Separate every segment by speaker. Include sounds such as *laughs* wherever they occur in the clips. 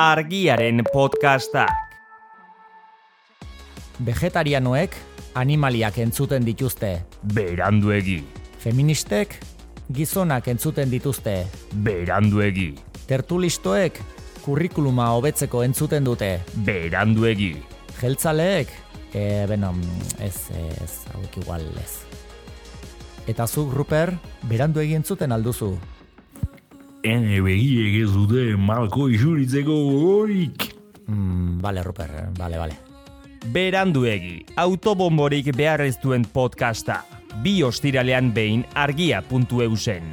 Speaker 1: argiaren podcastak.
Speaker 2: Vegetarianoek animaliak entzuten dituzte.
Speaker 1: Beranduegi,
Speaker 2: Feministek gizonak entzuten dituzte.
Speaker 1: beranduegi,
Speaker 2: Tertulistoek kurrikuluma hobetzeko entzuten dute.
Speaker 1: beranduegi.
Speaker 2: Jeltzaleek, e, beno, ez, ez, hauek igual ez. Eta zuk, Ruper, berandu egin zuten alduzu.
Speaker 3: Ene begiek ez dute malko isuritzeko gogorik.
Speaker 2: Mm, bale, Ruper, bale, bale.
Speaker 1: Beranduegi, autobomborik behar ez duen podcasta. Bi ostiralean behin argia.eusen.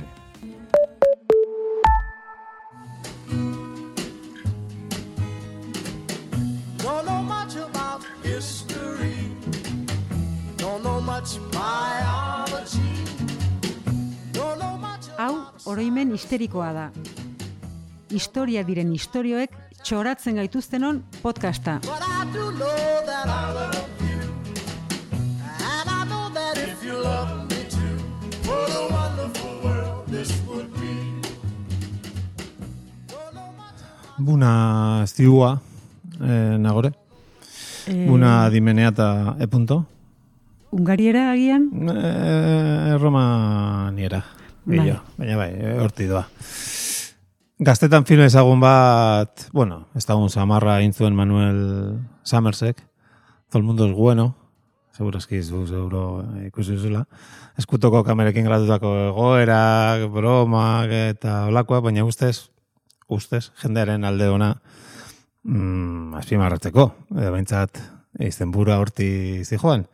Speaker 4: Don't know much about history. Don't know much biology.
Speaker 5: Oroimen histerikoa da. Historia diren istorioek txoratzen gaituztenon podcasta.
Speaker 6: Buna ziua, eh, nagore.
Speaker 5: Eh,
Speaker 6: Buna dimeneata e punto.
Speaker 5: Ungariera agian?
Speaker 6: Eh, Roma niera.
Speaker 5: Bai.
Speaker 6: Baina bai, horti doa. Gaztetan film ezagun bat, bueno, ez dagun samarra egin zuen Manuel Summersek, Todo el mundo es bueno, seguro eski zu, seguro ikusi duzula. Eskutoko kamerekin gratutako egoerak, bromak eta olakoa, baina ustez, ustez, jendearen alde ona mm, azpimarratzeko, edo behintzat izenbura horti zijoan.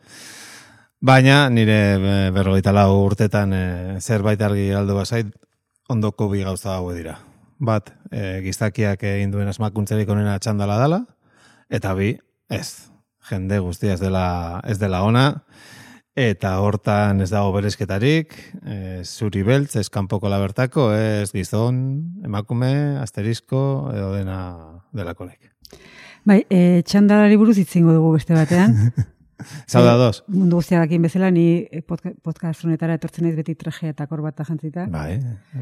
Speaker 6: Baina nire eh, berrogeita lau urtetan eh, zerbait argi aldo bazait, ondoko bi gauza hau dira. Bat, e, gizakiak egin duen asmakuntzerik onena txandala dala, eta bi, ez, jende guztia ez dela, ez dela ona, eta hortan ez dago berezketarik, ez zuri beltz, ez kanpoko labertako, ez gizon, emakume, asterizko, edo dena delakonek.
Speaker 5: Bai, e, txandalari buruz itzingo dugu beste batean. *laughs*
Speaker 6: Zauda dos.
Speaker 5: Mundu guztia dakin bezala, ni eh, podca- podcast honetara etortzen naiz beti trajea eta korbata jantzita.
Speaker 6: Bai,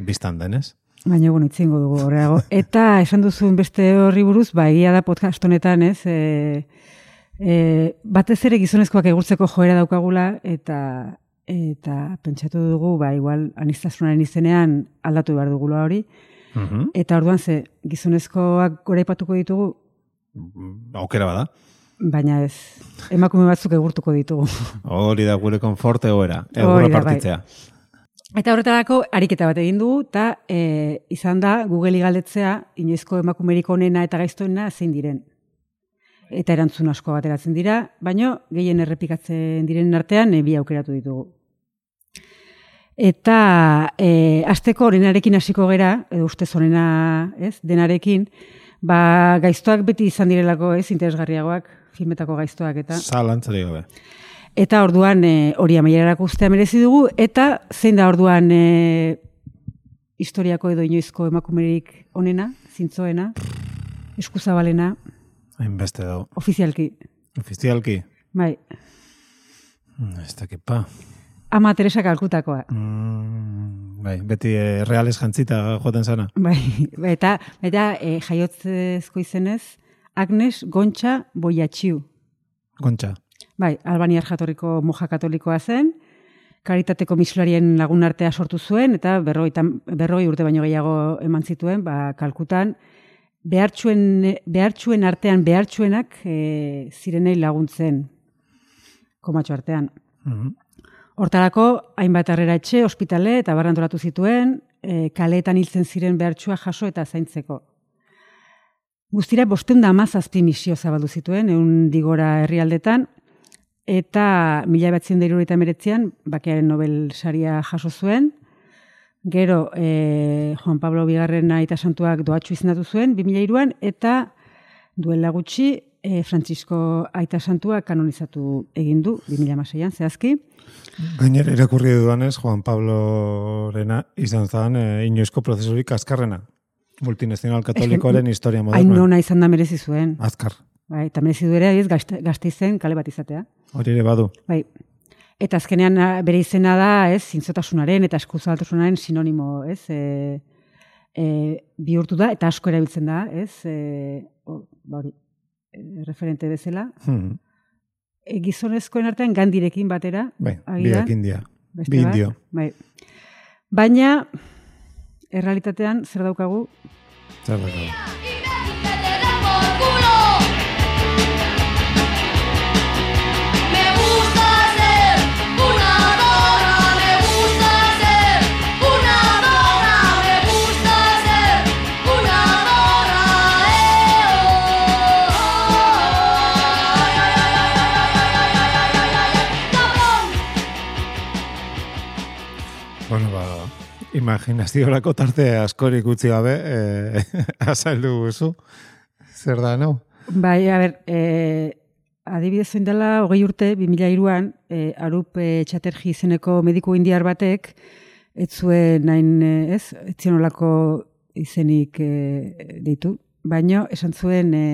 Speaker 6: biztan denez.
Speaker 5: Baina, bueno, itzingo dugu horreago. *laughs* Eta esan duzuen beste horri buruz, ba, egia da podcast honetan, ez, e, e, batez ere gizonezkoak egurtzeko joera daukagula, eta eta pentsatu dugu, ba, igual, anistasunaren izenean aldatu behar dugula hori.
Speaker 6: Mhm.
Speaker 5: Eta orduan ze, gizonezkoak goraipatuko ditugu,
Speaker 6: Aukera bada.
Speaker 5: Baina ez, emakume batzuk egurtuko ditugu.
Speaker 6: Hori da gure konforte.
Speaker 5: Hori
Speaker 6: Egurra
Speaker 5: bai.
Speaker 6: partitzea.
Speaker 5: Eta horretarako ariketa bat egin dugu, eta e, izan da Google galdetzea inoizko emakumerik onena eta gaiztoena zein diren. Eta erantzun asko bateratzen dira, baino gehien errepikatzen diren artean e, bi aukeratu ditugu. Eta e, asteko orenarekin hasiko gera, edo ustez onena, ez, denarekin, ba, gaiztoak beti izan direlako, ez, interesgarriagoak, filmetako gaiztoak eta...
Speaker 6: Zalantzari gabe.
Speaker 5: Eta orduan e, hori amaierak ustea merezi dugu, eta zein da orduan e, historiako edo inoizko emakumerik onena, zintzoena, eskuzabalena,
Speaker 6: Hainbeste dago.
Speaker 5: ofizialki.
Speaker 6: Ofizialki.
Speaker 5: Bai,
Speaker 6: Mm, Ez dakit
Speaker 5: ama Teresa kalkutakoa.
Speaker 6: Mm, bai, beti eh, reales jantzita joaten zana.
Speaker 5: Bai, eta, eta e, jaiotzezko izenez, Agnes Gontxa Boiatxiu.
Speaker 6: Gontxa.
Speaker 5: Bai, Albaniar jatorriko moja katolikoa zen, karitateko mislarien lagun artea sortu zuen, eta berroi, berroi urte baino gehiago eman zituen, ba, kalkutan, behartxuen, behartxuen artean behartxuenak e, zirenei laguntzen, komatxo artean.
Speaker 6: Mhm.
Speaker 5: Hortarako, hainbat harrera etxe, ospitale eta barrantolatu zituen, e, kaleetan hiltzen ziren behartxua jaso eta zaintzeko. Guztira, bosteun da amazazpi misio zabaldu zituen, egun digora herrialdetan, eta mila batzen da irurogeita meretzean, bakearen Nobel saria jaso zuen, gero e, Juan Pablo Bigarren aita santuak doatxu izendatu zuen, 2002an, eta duela gutxi, e, Francisco aita santua kanonizatu egin du, 2006an, zehazki.
Speaker 6: Gainera irakurri dudanez, Juan Pablo Rena izan zen eh, inoizko prozesurik azkarrena. Multinazional katolikoaren *laughs* historia
Speaker 5: Hain
Speaker 6: moderna.
Speaker 5: nona izan da merezi zuen.
Speaker 6: Azkar.
Speaker 5: Bai, eta merezi du ere, gazte, gazte izen kale bat izatea.
Speaker 6: Hori ere badu.
Speaker 5: Bai. Eta azkenean a, bere izena da, ez, zintzotasunaren eta eskuzaltasunaren sinonimo, ez? E, e, bihurtu da, eta asko erabiltzen da, ez? E, o, ba hori, referente bezala.
Speaker 6: Hmm.
Speaker 5: E, gizonezkoen artean gandirekin batera.
Speaker 6: Bai, biak india. bi indio.
Speaker 5: Bai. Baina, errealitatean, zer daukagu,
Speaker 6: Zer daukagu? Imaginaziorako tarte askorik utzi gabe, eh, *laughs* azaldu guzu. Zer da, no?
Speaker 5: Bai, a ber, e, adibidez zein dela, hogei urte, 2002an, e, Arup e, Chatterjee izeneko mediku indiar batek, ez zuen nain, e, ez, ez zion olako izenik e, deitu, baino esan zuen e,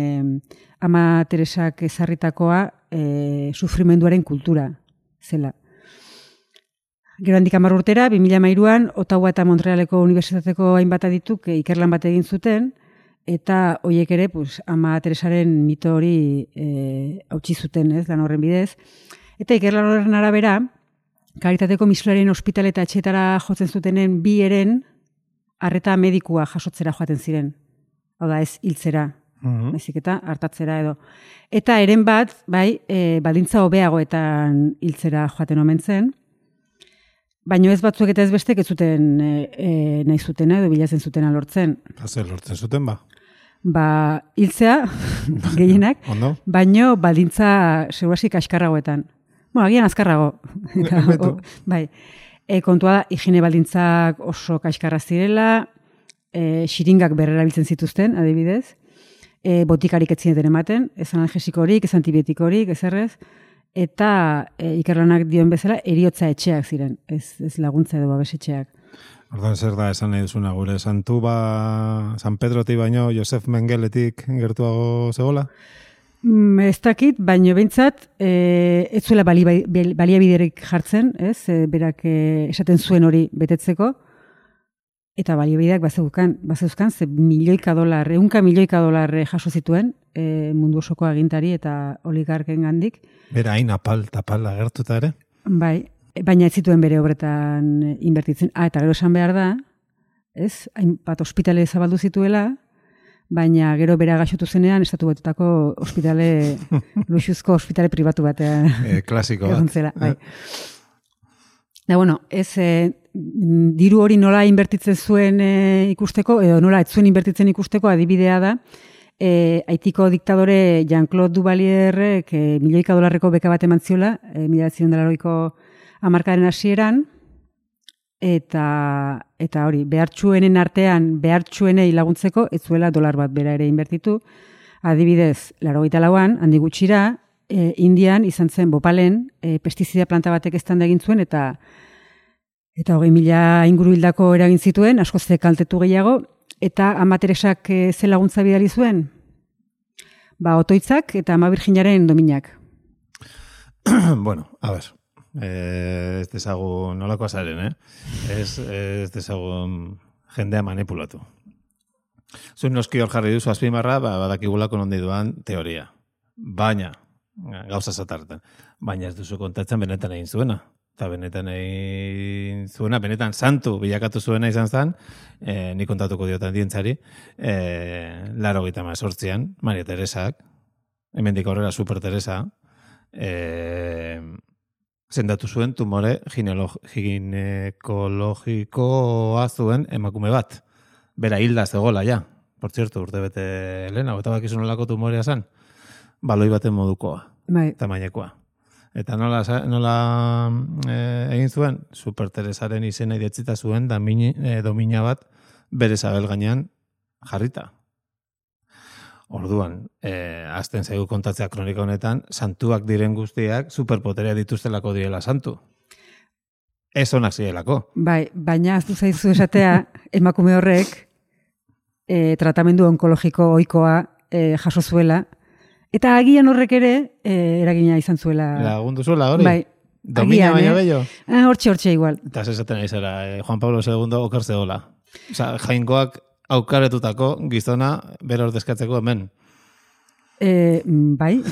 Speaker 5: ama Teresak ezarritakoa e, sufrimenduaren kultura zela. Gero handik hamar urtera, 2013an, Ottawa eta Montrealeko Unibertsitateko hainbat adituk e, ikerlan bat egin zuten, eta hoiek ere, pues, ama Teresaren mito hori e, hautsi zuten, ez, lan horren bidez. Eta ikerlan horren arabera, karitateko misularen ospitale eta etxetara jotzen zutenen bi eren arreta medikua jasotzera joaten ziren. Hau da, ez hiltzera,
Speaker 6: Mhm.
Speaker 5: baizik eta hartatzera edo. Eta eren bat, bai, e, baldintza hobeagoetan hiltzera joaten omen zen, baino ez batzuek eta ez bestek ez zuten e, e, nahi zutena edo bilatzen zutena lortzen.
Speaker 6: Ba, zer lortzen zuten, ba.
Speaker 5: Ba, hiltzea, *laughs* gehienak,
Speaker 6: Ondo?
Speaker 5: baino baldintza segurasik askarragoetan. Bueno, agian azkarrago. *laughs* Eta, o, bai. E, kontua da, higiene baldintzak oso kaskarra zirela, e, xiringak berrerabiltzen zituzten, adibidez, e, botikarik ez zineten ematen, ez analgesikorik, ez antibiotikorik, ez errez, eta e, ikerlanak dioen bezala, eriotza etxeak ziren, ez, ez laguntza edo babes etxeak.
Speaker 6: Ordan zer da esan nahi duzuna gure Santu ba San Pedroti baino Josef Mengeletik gertuago zegola?
Speaker 5: Mm, ez dakit, baino behintzat, e, ez zuela bali, bali- baliabiderik jartzen, ez, e, berak e, esaten zuen hori betetzeko, eta baliabideak bazeuzkan, bazeuzkan, ze milioika dolar, eunka milioika dolar e, jaso zituen e, mundu osoko agintari eta oligarken gandik,
Speaker 6: Bera hain apal tapal agertuta ere?
Speaker 5: bai, e, baina ez zituen bere obretan inbertitzen. Ah, eta gero esan behar da, ez, hainbat ospitale zabaldu zituela, baina gero bera gaixotu zenean, estatu batutako ospitale, *laughs* luxuzko ospitale pribatu batean
Speaker 6: E, klasiko bat.
Speaker 5: zela, bai. Da, bueno, ez diru hori nola inbertitzen zuen e, ikusteko, edo nola ez zuen inbertitzen ikusteko adibidea da, e, Haitiko diktadore Jean-Claude Duvalierrek e, milioika dolarreko beka bat eman ziola, e, mila zion amarkaren hasieran, eta, eta hori, behartxuenen artean, behartxuenei laguntzeko, ez zuela dolar bat bera ere inbertitu, adibidez, laro lauan, handi gutxira, e, Indian izan zen Bopalen e, pestizida planta batek eztanda egin zuen eta eta hogei mila inguru hildako eragin zituen, asko kaltetu gehiago, eta amateresak e, ze laguntza bidali zuen? Ba, otoitzak eta ama virginaren dominak. *clears throat*
Speaker 6: bueno, a ver. Eh, ez dezagun nolako zaren, eh? Ez, ez dezagun jendea manipulatu. Zuen noski hor jarri duzu azpimarra, ba, badakigulako nondi duan teoria. Baina, gauza zatartan. Baina ez duzu kontatzen benetan egin zuena. Eta benetan egin zuena, benetan santu bilakatu zuena izan zen, eh, ni kontatuko diotan dientzari, eh, laro gita sortzian, Maria Teresak, hemendik aurrera Super Teresa, eh, zendatu zuen tumore ginekologikoa zuen emakume bat. Bera hilda zegoela, ja. Por cierto, urte bete lehena, eta bakizu nolako tumorea zen? Baloi baten modukoa,
Speaker 5: Bai,
Speaker 6: tamainekoa. Eta nola, nola e, egin zuen? Super Teresaren izena idatzita zuen da mini, e, domina bat bere zabel gainean jarrita. Orduan, e, azten zaigu kontatzea kronika honetan, santuak diren guztiak superpoterea dituztelako direla santu. Ez onak zirelako.
Speaker 5: bai, baina aztu zaizu esatea *laughs* emakume horrek e, tratamendu onkologiko ohikoa e, jaso zuela, eta agian horrek ere e, eragina izan zuela.
Speaker 6: Lagundu zuela hori?
Speaker 5: Bai,
Speaker 6: Domina
Speaker 5: agian,
Speaker 6: baino
Speaker 5: eh?
Speaker 6: bello?
Speaker 5: Ah, hortxe, hortxe igual.
Speaker 6: Eta ez esaten ari zara, eh, Juan Pablo II oker zegoela. Osa, jainkoak aukaretutako gizona bera ordezkatzeko hemen.
Speaker 5: E, bai.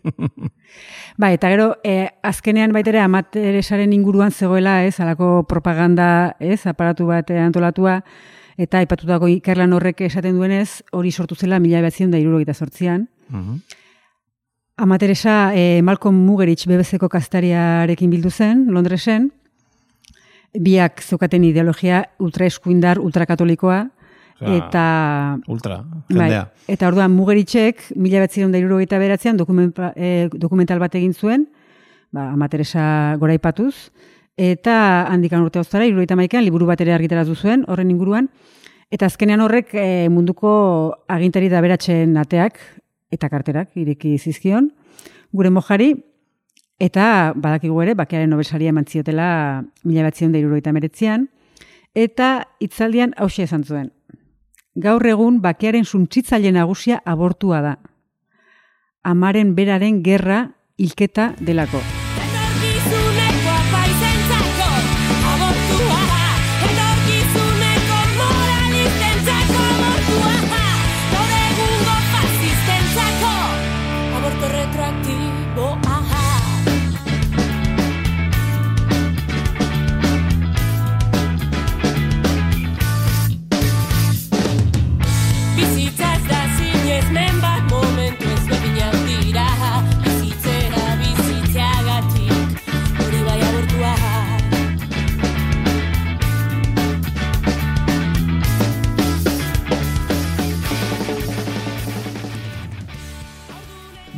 Speaker 5: *laughs* bai, eta gero, e, azkenean baitere amateresaren inguruan zegoela, ez, alako propaganda, ez, aparatu bat antolatua, eta aipatutako ikerlan horrek esaten duenez, hori sortu zela mila behatzen da irurogeita sortzian.
Speaker 6: Mhm.
Speaker 5: Amateresa e, Malcolm Mugerich BBC-ko kastariarekin bildu zen, Londresen, biak zeukaten ideologia ultraeskuindar, ultrakatolikoa, eta
Speaker 6: Ultra,
Speaker 5: Bai,
Speaker 6: jendea.
Speaker 5: eta orduan Mugeritzek mila behatzireun da irurogeita beratzean dokumenta, e, dokumental bat egin zuen, ba, amateresa goraipatuz, eta handikan urte oztara, irurogeita maikean, liburu bat ere argitaratu zuen, horren inguruan, eta azkenean horrek e, munduko agintari da beratzen ateak, eta karterak ireki zizkion, gure mojari, eta badakigu ere, bakearen nobesaria eman ziotela mila behatzireun da irurogeita meretzean, eta hitzaldian hause esan zuen. Gaur egun bakearen suntzitzaile nagusia abortua da. Amaren beraren gerra hilketa delako.
Speaker 7: Etorkizuneko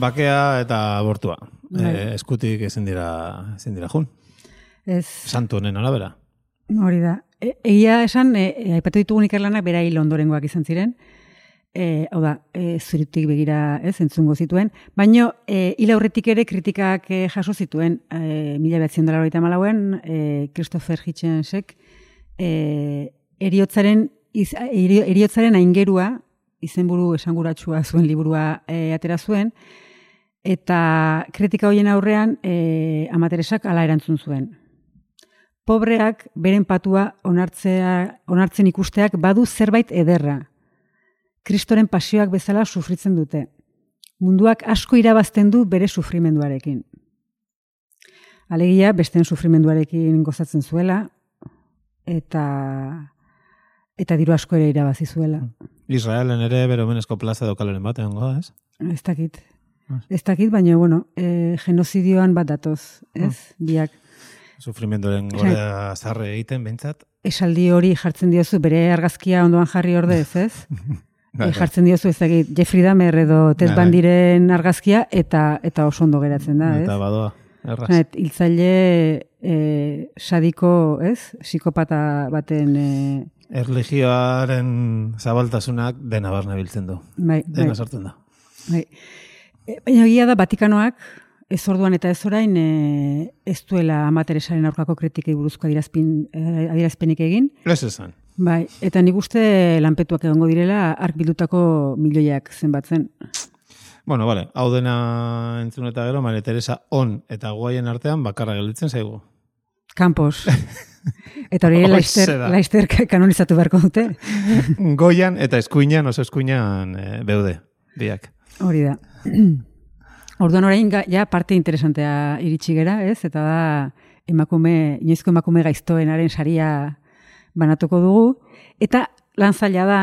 Speaker 6: Bakea eta abortua.
Speaker 5: Bai.
Speaker 6: Eh, eskutik ezin dira, ezin dira jun.
Speaker 5: Ez,
Speaker 6: Santu honen arabera.
Speaker 5: hori da. E, egia esan, e, e, aipatu ditugun ikerlanak bera hil ondorengoak izan ziren. E, hau da, e, zuritik begira ez, entzungo zituen. Baino, e, hil aurretik ere kritikak e, jaso zituen, e, mila behatzen dela horita malauen, e, Christopher Hitchensek, e, eriotzaren, iz, erio, eriotzaren aingerua, izenburu esanguratsua zuen liburua e, atera zuen, eta kritika hoien aurrean e, amateresak ala erantzun zuen. Pobreak beren patua onartzea, onartzen ikusteak badu zerbait ederra. Kristoren pasioak bezala sufritzen dute. Munduak asko irabazten du bere sufrimenduarekin. Alegia, besteen sufrimenduarekin gozatzen zuela, eta eta diru asko ere irabazi zuela.
Speaker 6: Israelen ere bere omenezko plaza dokaleren bat egongo da, ez?
Speaker 5: Ez dakit. Ez dakit, baina, bueno, e, genozidioan bat datoz, ez? Biak.
Speaker 6: Sufrimendoren gora zarre egiten, behintzat.
Speaker 5: Esaldi hori jartzen diozu, bere argazkia ondoan jarri ordez, ez? *laughs*
Speaker 6: Bai,
Speaker 5: E, jartzen diozu ez dakit, Jeffrey Dahmer edo Ted. Bandiren argazkia eta eta oso ondo geratzen da, ez?
Speaker 6: Eta badoa, erraz.
Speaker 5: Et, hiltzaile e, sadiko, ez? Psikopata baten e,
Speaker 6: Erligioaren zabaltasunak dena barna biltzen du.
Speaker 5: bai, bai,
Speaker 6: Dena sartzen da.
Speaker 5: bai. E, baina egia da Vatikanoak ez orduan eta ez orain e, ez duela amateresaren aurkako kritikei buruzko adierazpin, e, adierazpenik egin.
Speaker 6: Ez esan.
Speaker 5: Bai, eta nik uste lanpetuak egongo direla ark bildutako milioiak zenbatzen.
Speaker 6: Bueno, vale, hau dena entzun eta gero, Maria Teresa on eta guaien artean bakarra gelditzen zaigu.
Speaker 5: Campos. *laughs* Eta hori Laister. Laister kanonizatu beharko dute. *laughs*
Speaker 6: Goian eta eskuinan, oso eskuinan e, beude, biak.
Speaker 5: Hori da. *clears throat* Orduan orain ja parte interesantea iritsi gera, ez? Eta da emakume, inoizko emakume gaiztoenaren saria banatuko dugu. Eta lan zaila da,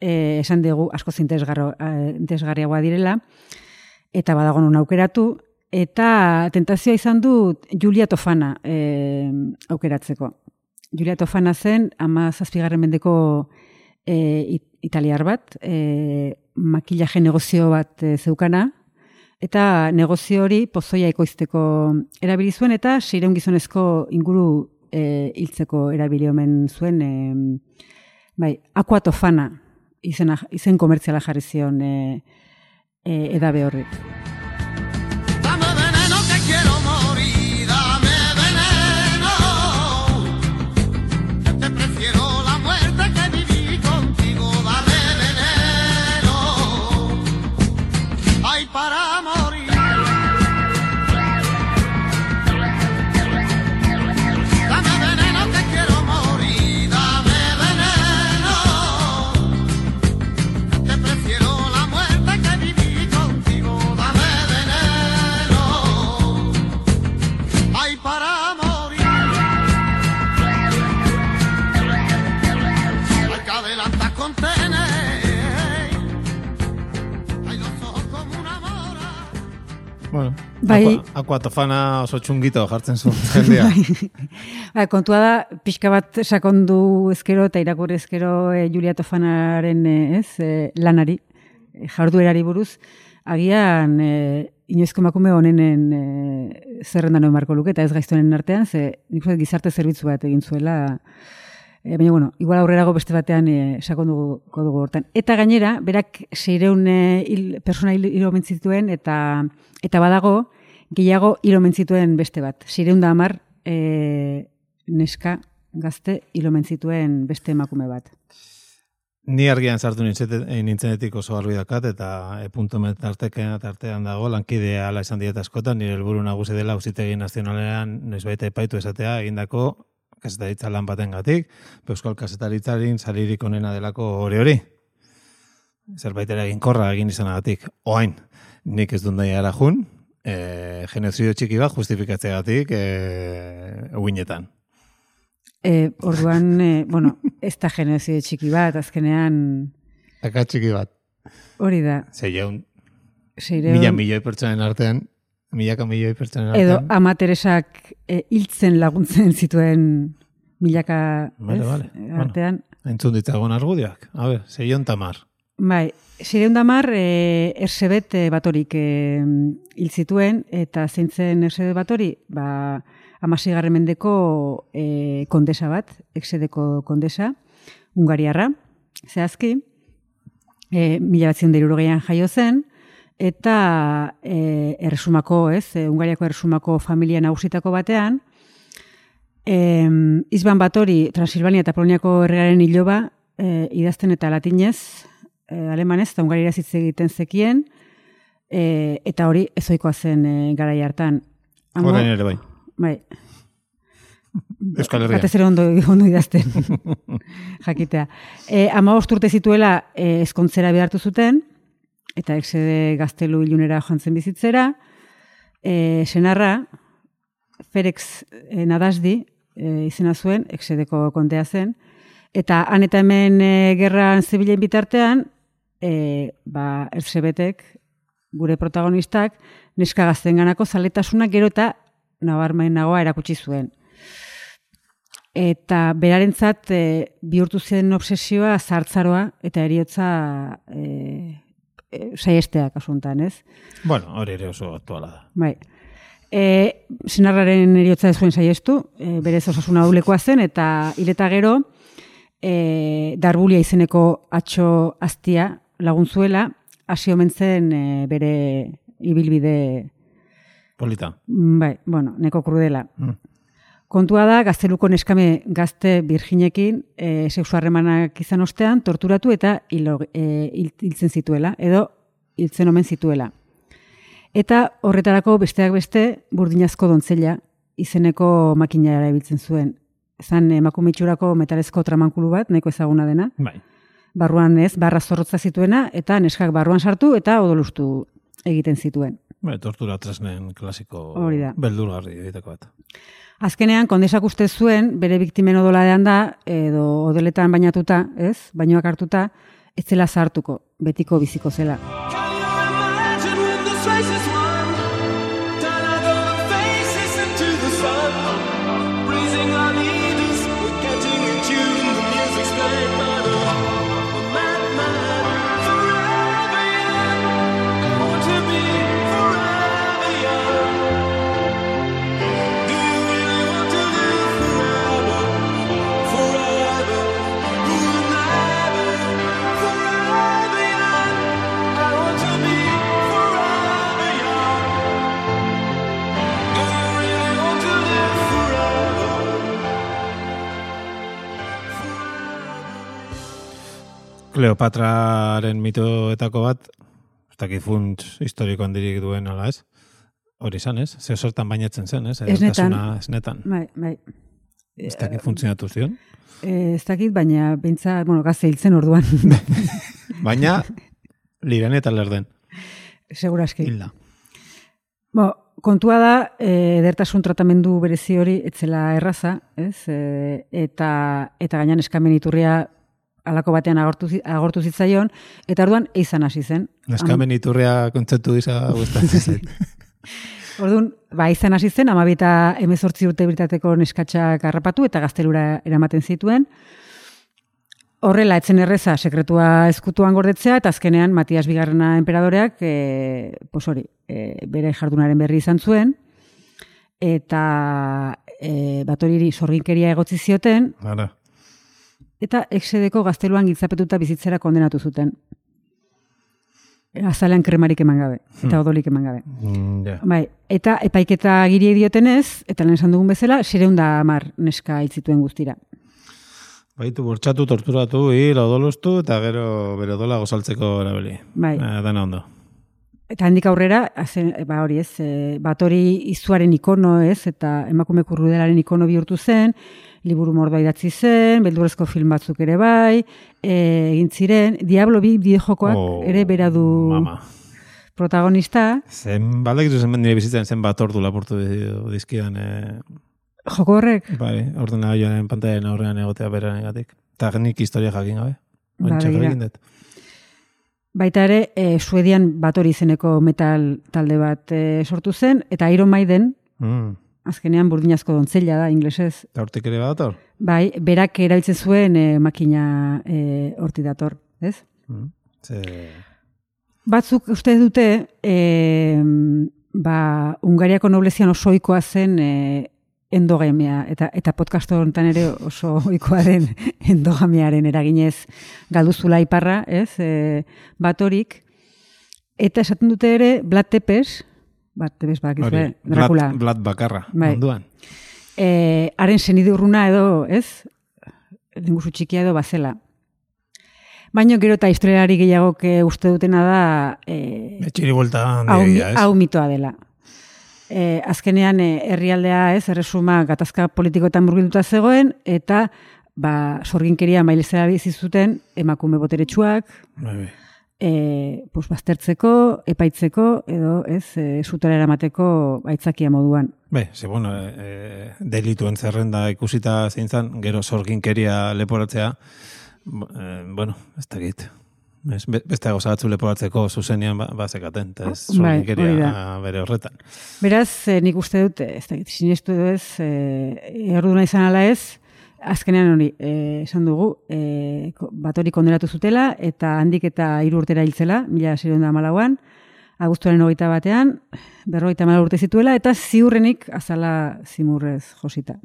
Speaker 5: eh, esan dugu asko interesgarriagoa direla, eta badago non aukeratu, eta tentazioa izan du Julia Tofana eh, aukeratzeko. Julia Tofana zen, ama zazpigarren mendeko e, it- italiar bat, e, makillaje negozio bat e, zeukana, eta negozio hori pozoia ekoizteko erabili zuen, eta seireun gizonezko inguru e, hiltzeko erabili omen zuen, e, bai, aqua tofana izena, izen komertziala jarri zion e, e, edabe horri.
Speaker 6: Aqua, aquatofana oso txungito jartzen zuen jendea. *laughs*
Speaker 5: Ba, kontua da, pixka bat sakondu ezkero eta irakur ezkero e, Julia Tofanaren e, ez, e, lanari, jarduerari buruz, agian e, inoizko emakume honenen e, zerrendan marko luke, eta ez gaiztonen artean, ze nik gizarte zerbitzu bat egin zuela, e, baina, bueno, igual aurrerago beste batean e, sakonduko dugu hortan. Eta gainera, berak seireun e, hil, persona hil, zituen, eta, eta badago, gehiago hil omen zituen beste bat. Seireun da hamar, e, neska gazte hil omen zituen beste emakume bat.
Speaker 6: Ni argian sartu eh, nintzenetik oso garbi dakat, eta e, punto met tartekean tartean dago, lankidea ala esan diet askotan, nire helburu nagusi dela ausitegi nazionalean noizbait epaitu esatea egindako kasetaritza lan baten gatik, euskal kasetaritzaren salirik onena delako hori hori. Zerbait ere eginkorra egin izanagatik. Oain, nik ez dut nahi ara e, genozidio txiki bat justifikatzeagatik e, uinetan.
Speaker 5: E, orduan, e, bueno, ez da genozide txiki bat, azkenean
Speaker 6: Aka txiki bat.
Speaker 5: hori da.
Speaker 6: Zeion,
Speaker 5: Seireun,
Speaker 6: mila milioi pertsonen artean, milaka milioi pertsonen
Speaker 5: edo
Speaker 6: artean.
Speaker 5: ama Teresak e, hiltzen laguntzen zituen milaka
Speaker 6: Vale,
Speaker 5: ez,
Speaker 6: vale. Bueno.
Speaker 5: artean.
Speaker 6: Entzun ditzagun argudioak. A ber, zeion tamar.
Speaker 5: Bai, Sireun damar, e, ersebet e, batorik e, hil zituen, eta zeintzen ersebet batori, ba, amasigarren mendeko e, kondesa bat, exedeko kondesa, Ungariarra, zehazki, e, mila batzen derurogeian jaio zen, eta e, erresumako, ez, e, Ungariako erresumako familia nagusitako batean, e, Izban Batori, Transilvania eta Poloniako erregaren hiloba, e, idazten eta latinez, e, alemanez, eta ungarira hitz egiten zekien, e, eta hori ezoikoa zen e, garai hartan. Hango-
Speaker 6: Orain ere bai.
Speaker 5: Bai.
Speaker 6: Euskal Herria.
Speaker 5: Batez ere ondo, ondo idazten. *laughs* Jakitea. E, ama urte zituela e, ezkontzera behartu zuten, eta exede gaztelu ilunera joan zen bizitzera. E, senarra, Ferex e, Nadasdi, e, izena zuen, exedeko kontea zen, eta han eta hemen e, gerran zebilen bitartean, e, ba, erzebetek, gure protagonistak, neska gaztenganako zaletasunak gero eta nabarmenagoa erakutsi zuen. Eta berarentzat e, bihurtu zen obsesioa zartzaroa eta eriotza e, e, saiesteak asuntan, ez?
Speaker 6: Bueno, hori ere oso aktuala da.
Speaker 5: Bai. E, senarraren eriotza ez zuen saiestu, e, berez osasuna ulekoa zen, eta hileta gero, e, darbulia izeneko atxo aztia lagun zuela, hasi omen zen e, bere ibilbide,
Speaker 6: Polita.
Speaker 5: bai, bueno, neko krudela.
Speaker 6: Mm.
Speaker 5: Kontua da, gazteluko neskame gazte virginekin e, sexu harremanak izan ostean, torturatu eta hilo, e, hil- hiltzen zituela, edo hiltzen omen zituela. Eta horretarako besteak beste burdinazko dontzela izeneko makina erabiltzen zuen. Zan emakume itxurako metalezko tramankulu bat, nahiko ezaguna dena.
Speaker 6: Bai.
Speaker 5: Barruan ez, barra zorrotza zituena, eta neskak barruan sartu eta odolustu egiten zituen.
Speaker 6: Bai, tortura tresnen klasiko beldurgarri egiteko bat.
Speaker 5: Azkenean, kondesak uste zuen, bere biktimen odoladean da, edo odeletan bainatuta, ez, bainoak hartuta, ez zela zartuko, betiko biziko zela.
Speaker 6: Kleopatraren mitoetako bat, ez dakit funtz historiko handirik duen ala ez? Hori izan ez? Ze sortan bainatzen zen, ez?
Speaker 5: Esnetan.
Speaker 6: Esnetan.
Speaker 5: Bai, bai.
Speaker 6: Ez dakit funtzionatu zion.
Speaker 5: E, ez dakit, baina bintza, bueno, gazte hiltzen orduan, *laughs*
Speaker 6: Baina, liren eta lerden.
Speaker 5: seguraski.
Speaker 6: Hilda.
Speaker 5: Bo, kontua da, e, edertasun tratamendu berezi hori etzela erraza, ez? E, eta, eta gainan eskamen iturria alako batean agortu, agortu zitzaion, eta orduan eizan hasi zen.
Speaker 6: Neskamen iturria kontzeptu gisa gustatzen *laughs* zait.
Speaker 5: Orduan, ba, izan hasi zen, amabita emezortzi urte bitateko neskatxak harrapatu eta gaztelura eramaten zituen. Horrela, etzen erreza, sekretua eskutuan gordetzea, eta azkenean Matias Bigarrena enperadoreak, e, pos hori, e, bere jardunaren berri izan zuen, eta e, batoriri sorginkeria egotzi zioten,
Speaker 6: Ara.
Speaker 5: Eta exedeko gazteluan giltzapetuta bizitzera kondenatu zuten. Azalean kremarik eman gabe, eta odolik eman gabe.
Speaker 6: Mm, ja.
Speaker 5: Bai, eta epaiketa giri diotenez, eta lehen esan dugun bezala, sireunda amar neska hitzituen guztira.
Speaker 6: Baitu bortxatu, torturatu, hil, odolustu, eta gero bere odola gozaltzeko erabili.
Speaker 5: Bai.
Speaker 6: Eh, dana ondo.
Speaker 5: Eta handik aurrera, azen, ba hori ez, e, batori izuaren ikono ez, eta emakume kurrudelaren ikono bihurtu zen, liburu mordoa idatzi zen, beldurrezko film batzuk ere bai, e, egin ziren, Diablo bi bideojokoak
Speaker 6: Oh,
Speaker 5: ere bera du
Speaker 6: Mama.
Speaker 5: protagonista,
Speaker 6: Zen, baldak zen nire bizitzen zen bat ordu lapurtu di- dizkidan, eh,
Speaker 5: joko horrek,
Speaker 6: bai, ordenagailuaren pantailan aurrean egotea beran egatik. Eta nik historia jakin gabe.
Speaker 5: Ba,
Speaker 6: Ontsa
Speaker 5: begira.
Speaker 6: jakin dut.
Speaker 5: Baita ere, e, Suedian batori izeneko metal talde bat e, sortu zen, eta Iron Maiden,
Speaker 6: Mm.
Speaker 5: azkenean burdinazko dontzela da, inglesez.
Speaker 6: Eta hortik ere badator?
Speaker 5: Bai, berak erabiltzen zuen e, makina e, horti dator, ez?
Speaker 6: Mm. Ze...
Speaker 5: Batzuk uste dute, e, ba, Ungariako noblezian oso ohikoa zen e, endogamia, eta, eta podcast honetan ere oso ohikoa den *laughs* endogamiaren eraginez galduzula iparra, ez? E, batorik. Eta esaten dute ere, Vlad Tepes, Vlad Tepes badakizue,
Speaker 6: Hori,
Speaker 5: Dracula.
Speaker 6: Blat bakarra,
Speaker 5: Bai.
Speaker 6: munduan.
Speaker 5: e, haren senide urruna edo, ez? Lingusu txikia edo bazela. Baina gero eta historialari gehiagok eh, uste dutena da e,
Speaker 6: Etxiri buelta handia, ez?
Speaker 5: hau mitoa dela. E, azkenean e, herrialdea, ez, erresuma gatazka politikoetan murgilduta zegoen, eta ba, sorginkeria mailezera bizi zuten emakume boteretsuak,
Speaker 6: Bai, bai.
Speaker 5: e, pues, baztertzeko, epaitzeko, edo ez, e, sutera eramateko aitzakia moduan.
Speaker 6: Bai, ze, bueno, e, e, delituen zerrenda ikusita zein zan, gero sorginkeria leporatzea, e, bueno, ez dakit. Ez, be- beste gauza batzu leporatzeko zuzenean ba, bazekaten, eta ez
Speaker 5: Bai, hori
Speaker 6: bere horretan.
Speaker 5: Beraz, eh, nik uste dut, ez dakit, sinestu edo ez, eh, erruduna izan ala ez, azkenean hori, eh, esan dugu, eh, ko- batori kondenatu zutela, eta handik eta hiru urtera hiltzela, mila da malauan, aguztuaren hogeita batean, berrogeita malau urte zituela, eta ziurrenik azala zimurrez josita.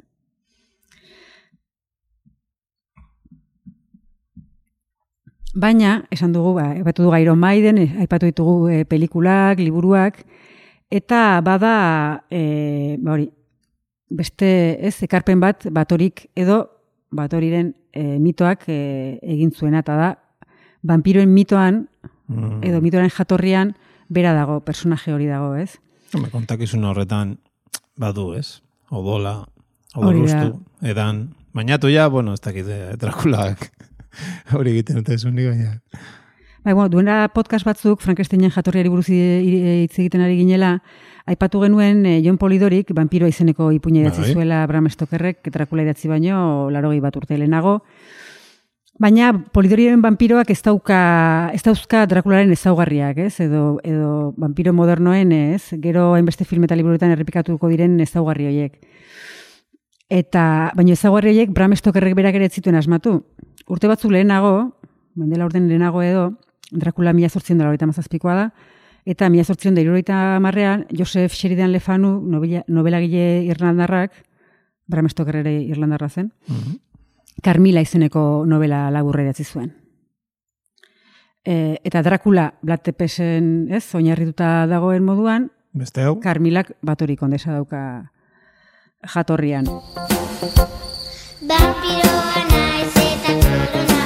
Speaker 5: Baina, esan dugu, ba, aipatu dugu Iron Maiden, eh, aipatu ditugu eh, pelikulak, liburuak, eta bada, e, ba hori, beste, ez, ekarpen bat, batorik edo, batoriren e, mitoak e, egin zuena, eta da, vampiroen mitoan,
Speaker 6: Mm.
Speaker 5: edo mitoaren jatorrian, bera dago, personaje hori dago, ez?
Speaker 6: Hombre, kontakizun horretan badu, ez? Odola, odolustu, edan. Bainatu ja, bueno, ez dakit, eh, Drakulak *laughs* hori egiten dute zuen baina.
Speaker 5: Bai, bueno, duena podcast batzuk, Frankensteinen jatorriari buruz hitz egiten ari ginela, aipatu genuen eh, John Polidorik, vampiroa izeneko ipuina idatzi
Speaker 6: Bai.
Speaker 5: zuela Bram Stokerrek, Dracula idatzi baino, larogei bat urte lehenago. Baina Polidoriren vampiroak ez dauka, ez dauzka Drakularen ezaugarriak, ez? Edo, edo vampiro modernoen, ez? Gero hainbeste film eta liburuetan errepikatuko diren ezaugarri horiek. Eta, baina ezaugarri horiek Bram Stokerrek berak ere ez zituen asmatu. Urte batzu lehenago, mendela orden lehenago edo, Dracula mila zortzion dela horita mazazpikoa da, eta mila zortzion da irurogeita marrean, Joseph Sheridan Lefanu, novela, novelagile irlandarrak, Bram Stoker ere irlandarra zen, Carmila izeneko novela laburra idatzi zuen. E, eta Dracula Vlad Tepesen, ez, oinarrituta dagoen moduan,
Speaker 6: Beste hau,
Speaker 5: Carmilak batorik kondesa dauka jatorrian.
Speaker 7: Vampiroa naiz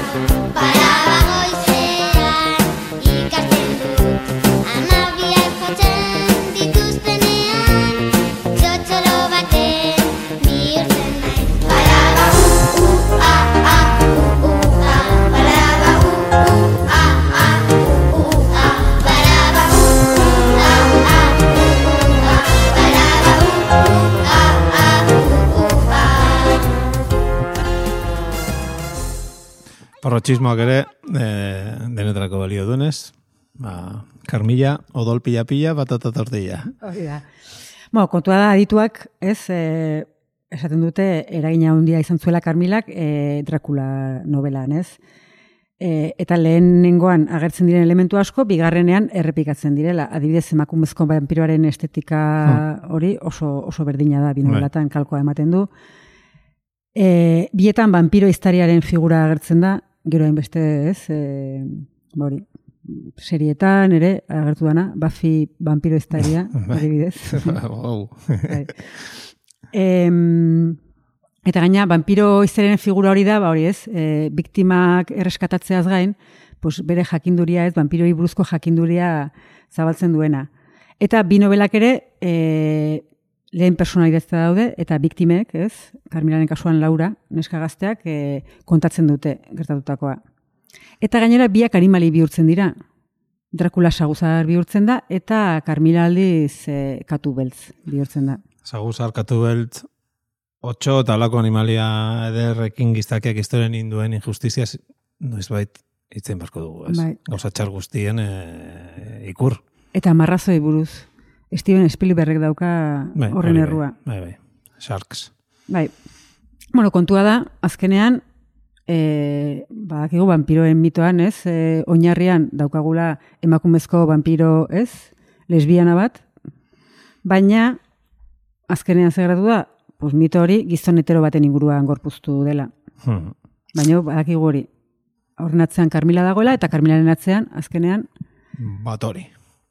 Speaker 6: Parrotxismoak ere, e, denetarako balio duenez, ba, karmila, odol pila-pila, batata tortilla.
Speaker 5: Hori da. Bueno, kontua da adituak, ez, e, esaten dute, eragina handia izan zuela Karmilak e, Dracula novelan, ez? E, eta lehenengoan agertzen diren elementu asko, bigarrenean errepikatzen direla. Adibidez, emakumezko vampiroaren estetika hori oso, oso berdina da, binovelatan kalkoa ematen du. E, bietan vampiro historiaren figura agertzen da, gero hainbeste ez, e, ba hori, serietan ere agertu dana, Buffy vampiro historia, *laughs* adibidez. *laughs*
Speaker 6: Wow.
Speaker 5: Bai. Em, eta gaina, vampiro izaren figura hori da, ba hori ez, e, biktimak erreskatatzeaz gain, pues bere jakinduria ez, vampiroi buruzko jakinduria zabaltzen duena. Eta bi nobelak ere, e, lehen personalidazta daude, eta biktimek, ez, Carmilaren kasuan Laura, neska gazteak, e, kontatzen dute gertatutakoa. Eta gainera biak animali bihurtzen dira. Dracula saguzar bihurtzen da, eta Carmila aldiz e, katu beltz bihurtzen da.
Speaker 6: Zaguzar, katu belt, otxo eta alako animalia ederrekin giztakiak historien induen injustiziaz, noiz bait, itzen barko dugu, ez?
Speaker 5: Bai.
Speaker 6: Gauza txar guztien e, ikur.
Speaker 5: Eta marrazoi buruz. Steven Spielbergek dauka
Speaker 6: Bai,
Speaker 5: horren
Speaker 6: bai.
Speaker 5: errua.
Speaker 6: Bai, bai. Sharks.
Speaker 5: Bai. Bueno, kontua da, azkenean, e, badakigu vampiroen mitoan, ez? E, oinarrian daukagula emakumezko vampiro, ez? Lesbiana bat. Baina, azkenean zegratu da, pues mito hori gizon hetero baten inguruan gorpuztu dela.
Speaker 6: Hmm.
Speaker 5: Baina badakigu hori. Horren atzean Carmila dagoela, eta Carmilaren atzean, azkenean,
Speaker 6: Bat hori.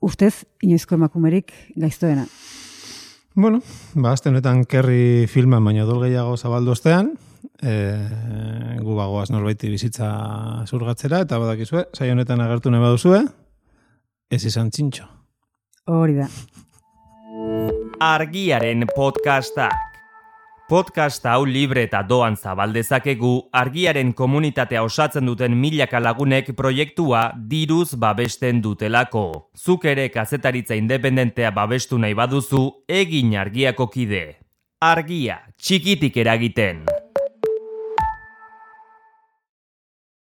Speaker 5: Ustez, inoizko emakumerik gaiztoena.
Speaker 6: Bueno, ba, azte honetan kerri filman baina dol gehiago zabaldu ostean, e, gu bagoaz norbaiti bizitza zurgatzera, eta badakizue, saio honetan agertu nahi baduzue, ez izan txintxo.
Speaker 5: Hori da.
Speaker 1: Argiaren podcastak. Podcast hau libre eta doan zabaldezakegu argiaren komunitatea osatzen duten milaka lagunek proiektua diruz babesten dutelako. Zuk ere kazetaritza independentea babestu nahi baduzu, egin argiako kide. Argia, txikitik eragiten.